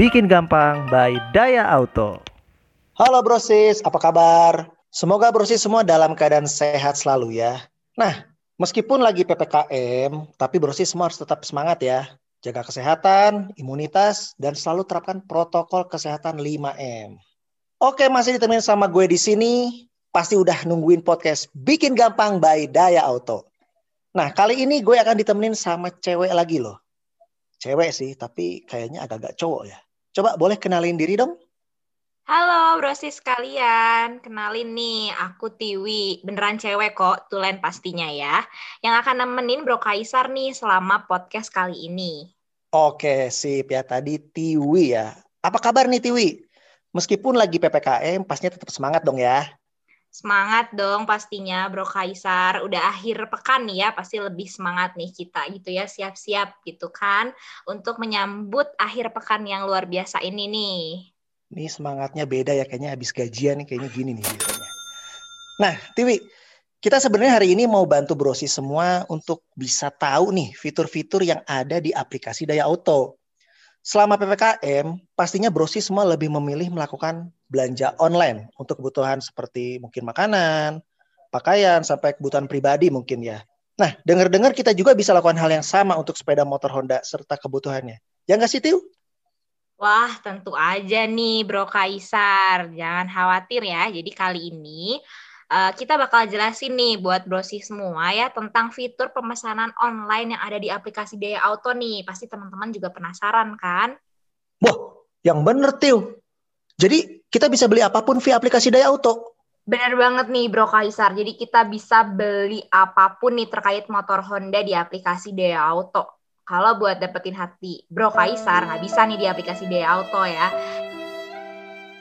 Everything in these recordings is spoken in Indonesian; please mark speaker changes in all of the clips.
Speaker 1: Bikin gampang by Daya Auto.
Speaker 2: Halo brosis, apa kabar? Semoga brosis semua dalam keadaan sehat selalu ya. Nah, meskipun lagi PPKM, tapi brosis semua harus tetap semangat ya. Jaga kesehatan, imunitas, dan selalu terapkan protokol kesehatan 5M. Oke, masih ditemenin sama gue di sini. Pasti udah nungguin podcast Bikin Gampang by Daya Auto. Nah, kali ini gue akan ditemenin sama cewek lagi loh. Cewek sih, tapi kayaknya agak-agak cowok ya. Coba boleh kenalin diri dong?
Speaker 3: Halo brosis sekalian, kenalin nih, aku Tiwi, beneran cewek kok, tulen pastinya ya. Yang akan nemenin Bro Kaisar nih selama podcast kali ini.
Speaker 2: Oke, sip ya. Tadi Tiwi ya. Apa kabar nih Tiwi? Meskipun lagi PPKM, pastinya tetap semangat dong ya.
Speaker 3: Semangat dong pastinya Bro Kaisar. Udah akhir pekan nih ya, pasti lebih semangat nih kita gitu ya, siap-siap gitu kan untuk menyambut akhir pekan yang luar biasa ini nih.
Speaker 2: Ini semangatnya beda ya kayaknya habis gajian nih kayaknya gini nih biasanya. Nah, Tiwi, kita sebenarnya hari ini mau bantu Brosi semua untuk bisa tahu nih fitur-fitur yang ada di aplikasi Daya Auto. Selama PPKM, pastinya Brosi semua lebih memilih melakukan belanja online untuk kebutuhan seperti mungkin makanan, pakaian, sampai kebutuhan pribadi mungkin ya. Nah, dengar-dengar kita juga bisa lakukan hal yang sama untuk sepeda motor Honda serta kebutuhannya. Ya nggak sih, Tiu?
Speaker 3: Wah, tentu aja nih Bro Kaisar. Jangan khawatir ya. Jadi kali ini uh, kita bakal jelasin nih buat brosi semua ya tentang fitur pemesanan online yang ada di aplikasi Daya Auto nih. Pasti teman-teman juga penasaran kan?
Speaker 2: Wah, yang bener Tiu. Jadi kita bisa beli apa pun via aplikasi Daya Auto.
Speaker 3: Bener banget nih Bro Kaisar. Jadi kita bisa beli apa pun nih terkait motor Honda di aplikasi Daya Auto. Kalau buat dapetin hati Bro Kaisar nggak bisa nih di aplikasi Daya Auto ya.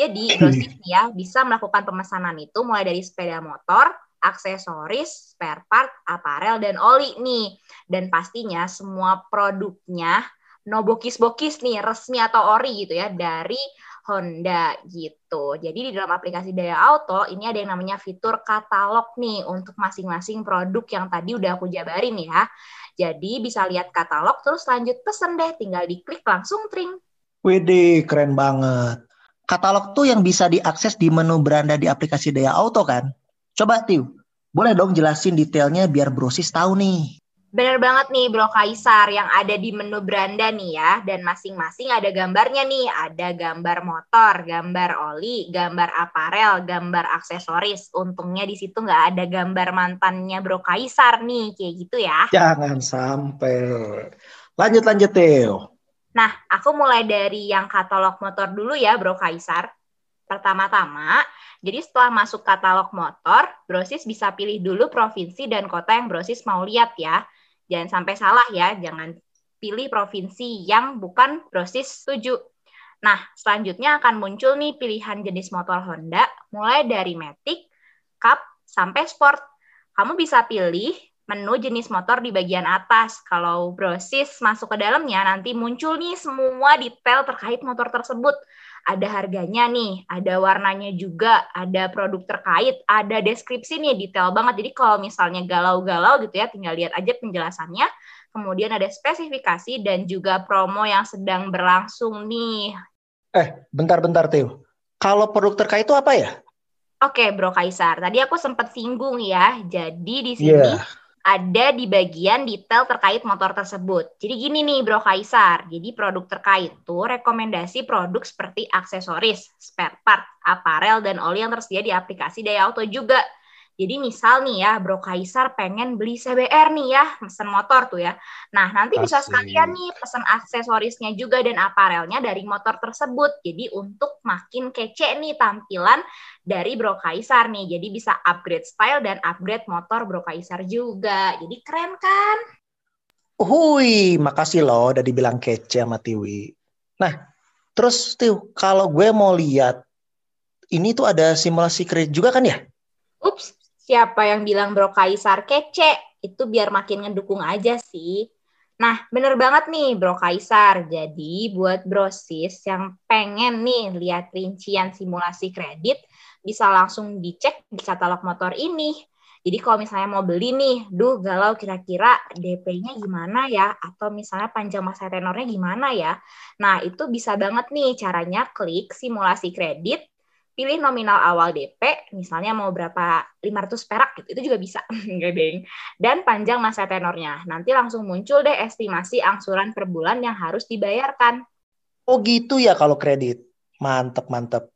Speaker 3: Jadi Brosis ya bisa melakukan pemesanan itu mulai dari sepeda motor, aksesoris, spare part, aparel, dan oli nih. Dan pastinya semua produknya no bokis-bokis nih resmi atau ori gitu ya dari Honda gitu. Jadi di dalam aplikasi Daya Auto ini ada yang namanya fitur katalog nih untuk masing-masing produk yang tadi udah aku jabarin ya. Jadi bisa lihat katalog terus lanjut pesen deh, tinggal diklik langsung tring.
Speaker 2: Wede, keren banget. Katalog tuh yang bisa diakses di menu beranda di aplikasi Daya Auto kan? Coba Tiu, boleh dong jelasin detailnya biar brosis tahu nih.
Speaker 3: Bener banget nih Bro Kaisar yang ada di menu beranda nih ya. Dan masing-masing ada gambarnya nih. Ada gambar motor, gambar oli, gambar aparel, gambar aksesoris. Untungnya di situ nggak ada gambar mantannya Bro Kaisar nih. Kayak gitu ya.
Speaker 2: Jangan sampai. Lanjut lanjut Teo.
Speaker 3: Nah, aku mulai dari yang katalog motor dulu ya Bro Kaisar. Pertama-tama, jadi setelah masuk katalog motor, Brosis bisa pilih dulu provinsi dan kota yang Brosis mau lihat ya. Jangan sampai salah ya, jangan pilih provinsi yang bukan brosis setuju. Nah, selanjutnya akan muncul nih pilihan jenis motor Honda, mulai dari Matic, Cup, sampai Sport. Kamu bisa pilih menu jenis motor di bagian atas. Kalau brosis masuk ke dalamnya, nanti muncul nih semua detail terkait motor tersebut. Ada harganya nih, ada warnanya juga, ada produk terkait, ada deskripsi nih, detail banget. Jadi kalau misalnya galau-galau gitu ya, tinggal lihat aja penjelasannya. Kemudian ada spesifikasi dan juga promo yang sedang berlangsung nih.
Speaker 2: Eh, bentar-bentar Teo. Kalau produk terkait itu apa ya?
Speaker 3: Oke, Bro Kaisar. Tadi aku sempat singgung ya. Jadi di sini yeah ada di bagian detail terkait motor tersebut. Jadi gini nih Bro Kaisar, jadi produk terkait tuh rekomendasi produk seperti aksesoris, spare part, aparel, dan oli yang tersedia di aplikasi Daya Auto juga. Jadi misal nih ya, Bro Kaisar pengen beli CBR nih ya, pesen motor tuh ya. Nah, nanti Asik. bisa sekalian nih pesen aksesorisnya juga dan aparelnya dari motor tersebut. Jadi untuk makin kece nih tampilan dari Bro Kaisar nih. Jadi bisa upgrade style dan upgrade motor Bro Kaisar juga. Jadi keren kan?
Speaker 2: Hui, makasih loh udah dibilang kece sama Tiwi. Nah, terus Tiu, kalau gue mau lihat ini tuh ada simulasi kredit juga kan ya?
Speaker 3: Ups, siapa yang bilang Bro Kaisar kece, itu biar makin ngedukung aja sih. Nah, bener banget nih Bro Kaisar. Jadi buat brosis yang pengen nih lihat rincian simulasi kredit, bisa langsung dicek di katalog motor ini. Jadi kalau misalnya mau beli nih, duh galau kira-kira DP-nya gimana ya? Atau misalnya panjang masa tenornya gimana ya? Nah, itu bisa banget nih caranya klik simulasi kredit, pilih nominal awal DP, misalnya mau berapa 500 perak gitu, itu juga bisa. Dan panjang masa tenornya. Nanti langsung muncul deh estimasi angsuran per bulan yang harus dibayarkan.
Speaker 2: Oh gitu ya kalau kredit. Mantep, mantep.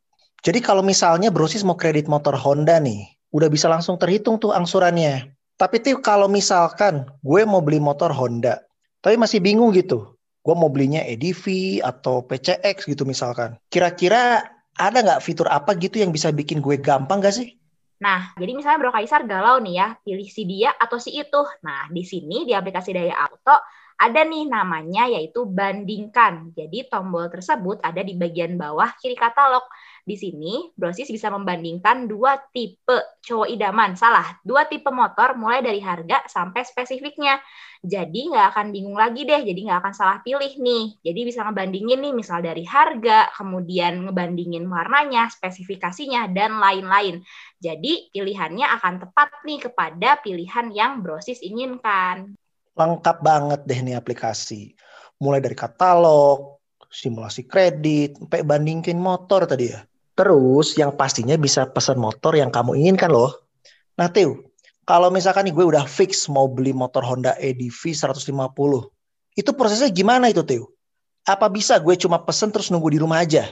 Speaker 2: Jadi kalau misalnya brosis mau kredit motor Honda nih, udah bisa langsung terhitung tuh angsurannya. Tapi tuh kalau misalkan gue mau beli motor Honda, tapi masih bingung gitu, gue mau belinya EDV atau PCX gitu misalkan. Kira-kira ada nggak fitur apa gitu yang bisa bikin gue gampang gak sih?
Speaker 3: Nah, jadi misalnya Bro Kaisar galau nih ya, pilih si dia atau si itu. Nah, di sini di aplikasi Daya Auto ada nih namanya yaitu bandingkan. Jadi tombol tersebut ada di bagian bawah kiri katalog. Di sini, Brosis bisa membandingkan dua tipe cowok idaman. Salah, dua tipe motor mulai dari harga sampai spesifiknya. Jadi nggak akan bingung lagi deh, jadi nggak akan salah pilih nih. Jadi bisa ngebandingin nih, misal dari harga, kemudian ngebandingin warnanya, spesifikasinya, dan lain-lain. Jadi pilihannya akan tepat nih kepada pilihan yang Brosis inginkan.
Speaker 2: Lengkap banget deh nih aplikasi. Mulai dari katalog, simulasi kredit, sampai bandingin motor tadi ya. Terus yang pastinya bisa pesan motor yang kamu inginkan loh. Nah Teo, kalau misalkan nih gue udah fix mau beli motor Honda EDV 150, itu prosesnya gimana itu Teo? Apa bisa gue cuma pesen terus nunggu di rumah aja?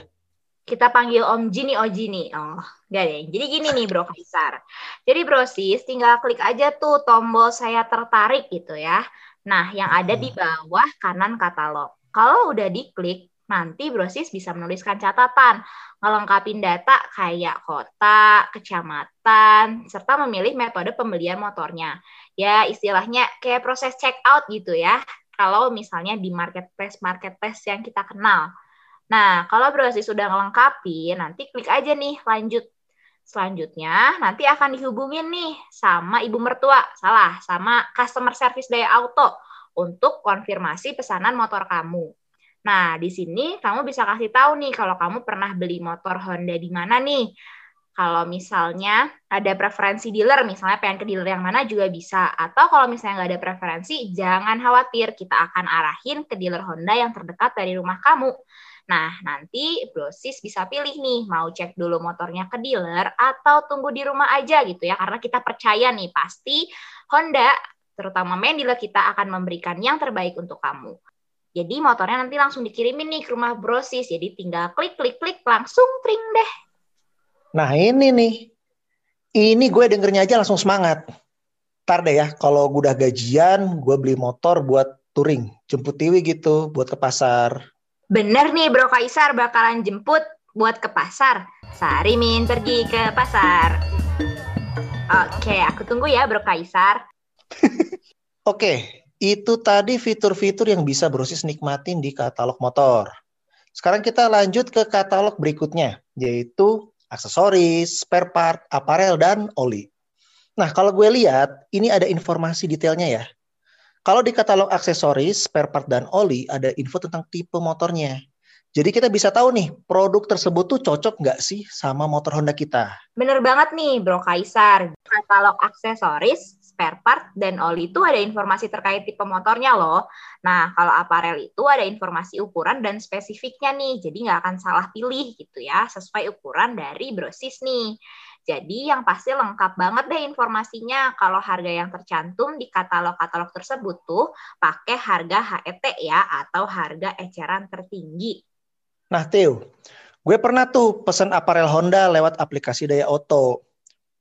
Speaker 3: Kita panggil Om Jini, Oh Jini. Oh, gak deh. Jadi gini nih Bro Kaisar. Jadi Bro Sis, tinggal klik aja tuh tombol saya tertarik gitu ya. Nah, yang ada di hmm. bawah kanan katalog. Kalau udah diklik, nanti Brosis bisa menuliskan catatan, ngelengkapin data kayak kota, kecamatan, serta memilih metode pembelian motornya. Ya, istilahnya kayak proses check out gitu ya, kalau misalnya di marketplace-marketplace yang kita kenal. Nah, kalau Brosis sudah ngelengkapi, nanti klik aja nih lanjut. Selanjutnya, nanti akan dihubungin nih sama ibu mertua, salah, sama customer service Daya Auto untuk konfirmasi pesanan motor kamu. Nah, di sini kamu bisa kasih tahu nih kalau kamu pernah beli motor Honda di mana nih. Kalau misalnya ada preferensi dealer, misalnya pengen ke dealer yang mana juga bisa. Atau kalau misalnya nggak ada preferensi, jangan khawatir, kita akan arahin ke dealer Honda yang terdekat dari rumah kamu. Nah, nanti brosis bisa pilih nih, mau cek dulu motornya ke dealer atau tunggu di rumah aja gitu ya, karena kita percaya nih, pasti Honda, terutama main dealer kita akan memberikan yang terbaik untuk kamu. Jadi motornya nanti langsung dikirimin nih ke rumah brosis. Jadi tinggal klik klik klik langsung tring deh.
Speaker 2: Nah ini nih, ini gue dengernya aja langsung semangat. Ntar deh ya, kalau gue udah gajian, gue beli motor buat touring, jemput Tiwi gitu, buat ke pasar.
Speaker 3: Bener nih Bro Kaisar bakalan jemput buat ke pasar. Sari Min pergi ke pasar. Oke, aku tunggu ya Bro Kaisar.
Speaker 2: Oke, itu tadi fitur-fitur yang bisa Brosis nikmatin di katalog motor. Sekarang kita lanjut ke katalog berikutnya, yaitu aksesoris, spare part, aparel, dan oli. Nah, kalau gue lihat, ini ada informasi detailnya ya. Kalau di katalog aksesoris, spare part, dan oli, ada info tentang tipe motornya. Jadi kita bisa tahu nih, produk tersebut tuh cocok nggak sih sama motor Honda kita?
Speaker 3: Bener banget nih, Bro Kaisar. Katalog aksesoris, spare part, dan oli itu ada informasi terkait tipe motornya loh. Nah, kalau aparel itu ada informasi ukuran dan spesifiknya nih, jadi nggak akan salah pilih gitu ya, sesuai ukuran dari brosis nih. Jadi yang pasti lengkap banget deh informasinya kalau harga yang tercantum di katalog-katalog tersebut tuh pakai harga HET ya atau harga eceran tertinggi.
Speaker 2: Nah, Teo, gue pernah tuh pesen aparel Honda lewat aplikasi Daya Auto.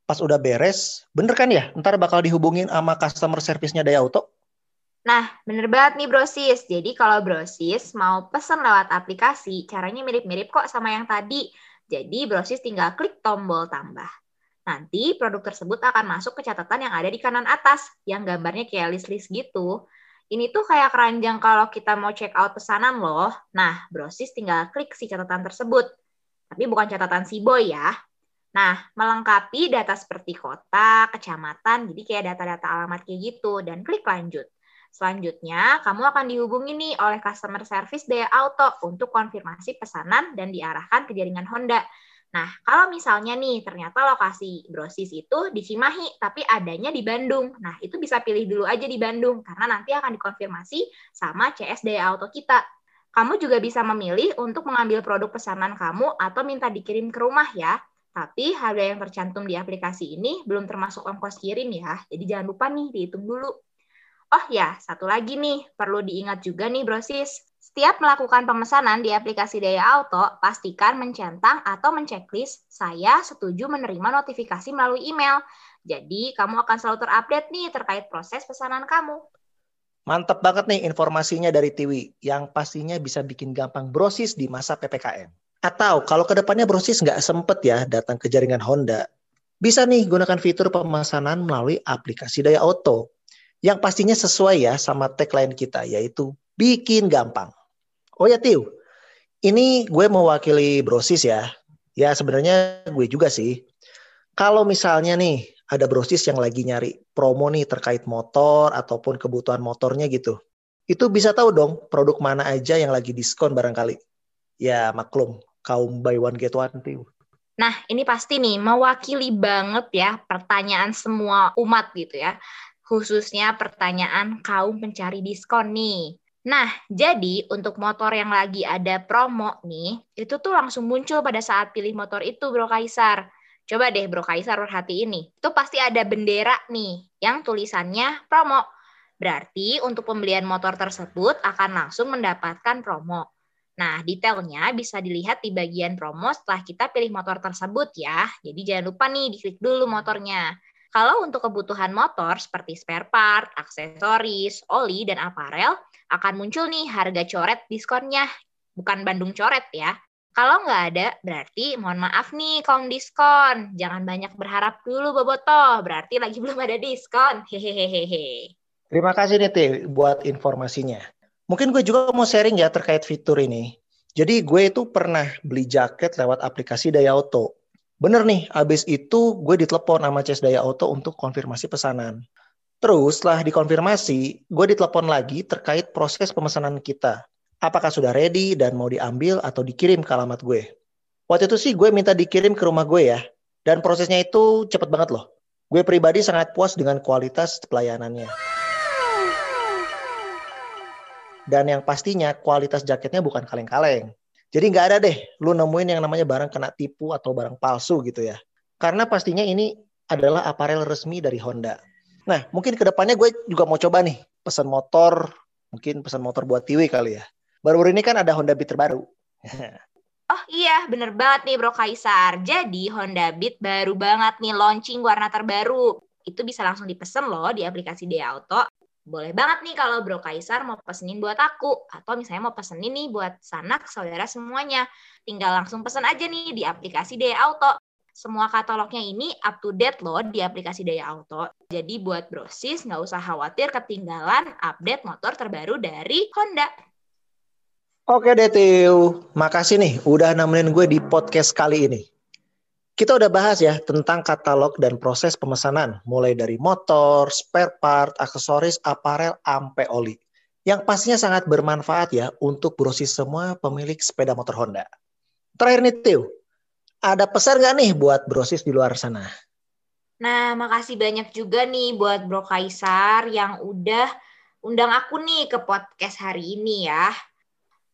Speaker 2: Pas udah beres, bener kan ya? Ntar bakal dihubungin sama customer service-nya Daya Auto?
Speaker 3: Nah, bener banget nih Brosis. Jadi kalau Brosis mau pesen lewat aplikasi, caranya mirip-mirip kok sama yang tadi. Jadi Brosis tinggal klik tombol tambah. Nanti produk tersebut akan masuk ke catatan yang ada di kanan atas, yang gambarnya kayak list-list gitu. Ini tuh kayak keranjang kalau kita mau check out pesanan loh. Nah, brosis tinggal klik si catatan tersebut. Tapi bukan catatan si boy ya. Nah, melengkapi data seperti kota, kecamatan, jadi kayak data-data alamat kayak gitu, dan klik lanjut. Selanjutnya, kamu akan dihubungi nih oleh customer service Daya Auto untuk konfirmasi pesanan dan diarahkan ke jaringan Honda. Nah, kalau misalnya nih ternyata lokasi brosis itu di Cimahi tapi adanya di Bandung. Nah, itu bisa pilih dulu aja di Bandung karena nanti akan dikonfirmasi sama CS Daya Auto kita. Kamu juga bisa memilih untuk mengambil produk pesanan kamu atau minta dikirim ke rumah ya. Tapi harga yang tercantum di aplikasi ini belum termasuk ongkos kirim ya. Jadi jangan lupa nih dihitung dulu. Oh ya, satu lagi nih, perlu diingat juga nih brosis. Setiap melakukan pemesanan di aplikasi Daya Auto, pastikan mencentang atau menceklis saya setuju menerima notifikasi melalui email. Jadi, kamu akan selalu terupdate nih terkait proses pesanan kamu.
Speaker 2: Mantap banget nih informasinya dari Tiwi, yang pastinya bisa bikin gampang brosis di masa PPKM. Atau kalau ke depannya brosis nggak sempet ya datang ke jaringan Honda, bisa nih gunakan fitur pemesanan melalui aplikasi Daya Auto yang pastinya sesuai ya sama tagline kita yaitu bikin gampang. Oh ya Tiu, ini gue mewakili Brosis ya. Ya sebenarnya gue juga sih. Kalau misalnya nih ada Brosis yang lagi nyari promo nih terkait motor ataupun kebutuhan motornya gitu. Itu bisa tahu dong produk mana aja yang lagi diskon barangkali. Ya maklum, kaum buy one get one Tiu.
Speaker 3: Nah, ini pasti nih mewakili banget ya pertanyaan semua umat gitu ya khususnya pertanyaan kaum pencari diskon nih. Nah, jadi untuk motor yang lagi ada promo nih, itu tuh langsung muncul pada saat pilih motor itu, Bro Kaisar. Coba deh Bro Kaisar perhati ini. Itu pasti ada bendera nih yang tulisannya promo. Berarti untuk pembelian motor tersebut akan langsung mendapatkan promo. Nah, detailnya bisa dilihat di bagian promo setelah kita pilih motor tersebut ya. Jadi jangan lupa nih diklik dulu motornya. Kalau untuk kebutuhan motor seperti spare part, aksesoris, oli, dan aparel, akan muncul nih harga coret diskonnya. Bukan Bandung coret ya. Kalau nggak ada, berarti mohon maaf nih kaum diskon. Jangan banyak berharap dulu Boboto, berarti lagi belum ada diskon. Hehehehe.
Speaker 2: Terima kasih nih Teh buat informasinya. Mungkin gue juga mau sharing ya terkait fitur ini. Jadi gue itu pernah beli jaket lewat aplikasi Daya Auto. Bener nih, abis itu gue ditelepon sama CS Daya Auto untuk konfirmasi pesanan. Terus setelah dikonfirmasi, gue ditelepon lagi terkait proses pemesanan kita. Apakah sudah ready dan mau diambil atau dikirim ke alamat gue. Waktu itu sih gue minta dikirim ke rumah gue ya. Dan prosesnya itu cepet banget loh. Gue pribadi sangat puas dengan kualitas pelayanannya. Dan yang pastinya kualitas jaketnya bukan kaleng-kaleng. Jadi nggak ada deh lu nemuin yang namanya barang kena tipu atau barang palsu gitu ya. Karena pastinya ini adalah aparel resmi dari Honda. Nah, mungkin ke depannya gue juga mau coba nih pesan motor, mungkin pesan motor buat Tiwi kali ya. Baru-baru ini kan ada Honda Beat terbaru.
Speaker 3: Oh iya, bener banget nih Bro Kaisar. Jadi Honda Beat baru banget nih launching warna terbaru. Itu bisa langsung dipesan loh di aplikasi Dia Auto boleh banget nih kalau Bro Kaisar mau pesenin buat aku atau misalnya mau pesenin nih buat sanak saudara semuanya. Tinggal langsung pesen aja nih di aplikasi Daya Auto. Semua katalognya ini up to date loh di aplikasi Daya Auto. Jadi buat brosis nggak usah khawatir ketinggalan update motor terbaru dari Honda.
Speaker 2: Oke deh makasih nih udah nemenin gue di podcast kali ini. Kita udah bahas ya tentang katalog dan proses pemesanan, mulai dari motor, spare part, aksesoris, aparel, ampe oli. Yang pastinya sangat bermanfaat ya untuk brosis semua pemilik sepeda motor Honda. Terakhir nih Tio, ada pesan nggak nih buat brosis di luar sana?
Speaker 3: Nah, makasih banyak juga nih buat Bro Kaisar yang udah undang aku nih ke podcast hari ini ya.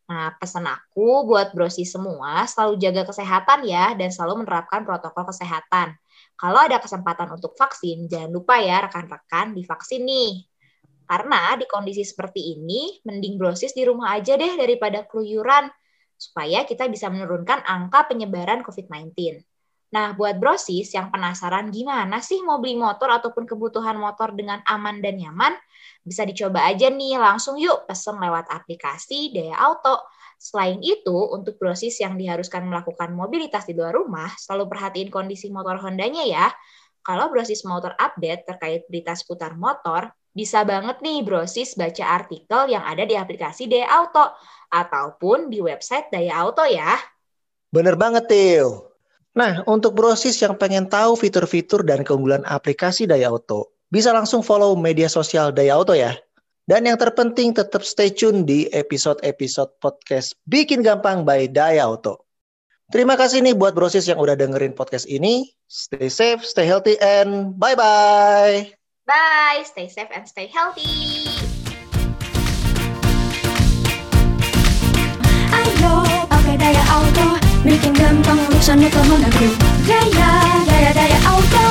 Speaker 3: Nah, pesan aku buat brosi semua, selalu jaga kesehatan ya, dan selalu menerapkan protokol kesehatan. Kalau ada kesempatan untuk vaksin, jangan lupa ya rekan-rekan divaksin nih. Karena di kondisi seperti ini, mending brosis di rumah aja deh daripada keluyuran, supaya kita bisa menurunkan angka penyebaran COVID-19. Nah, buat brosis yang penasaran gimana sih mau beli motor ataupun kebutuhan motor dengan aman dan nyaman, bisa dicoba aja nih, langsung yuk pesen lewat aplikasi Daya Auto. Selain itu, untuk brosis yang diharuskan melakukan mobilitas di luar rumah, selalu perhatiin kondisi motor Hondanya ya. Kalau brosis motor update terkait berita seputar motor, bisa banget nih brosis baca artikel yang ada di aplikasi Daya Auto ataupun di website Daya Auto ya.
Speaker 2: Bener banget, Til. Nah, untuk brosis yang pengen tahu fitur-fitur dan keunggulan aplikasi Daya Auto, bisa langsung follow media sosial Daya Auto ya. Dan yang terpenting tetap stay tune di episode-episode podcast Bikin Gampang by Daya Auto. Terima kasih nih buat brosis yang udah dengerin podcast ini. Stay safe, stay healthy, and bye-bye.
Speaker 3: Bye, stay safe and stay healthy.
Speaker 4: Ayo, pakai Daya Auto, bikin gampang リクション猫もなくプレイヤーややだや青空。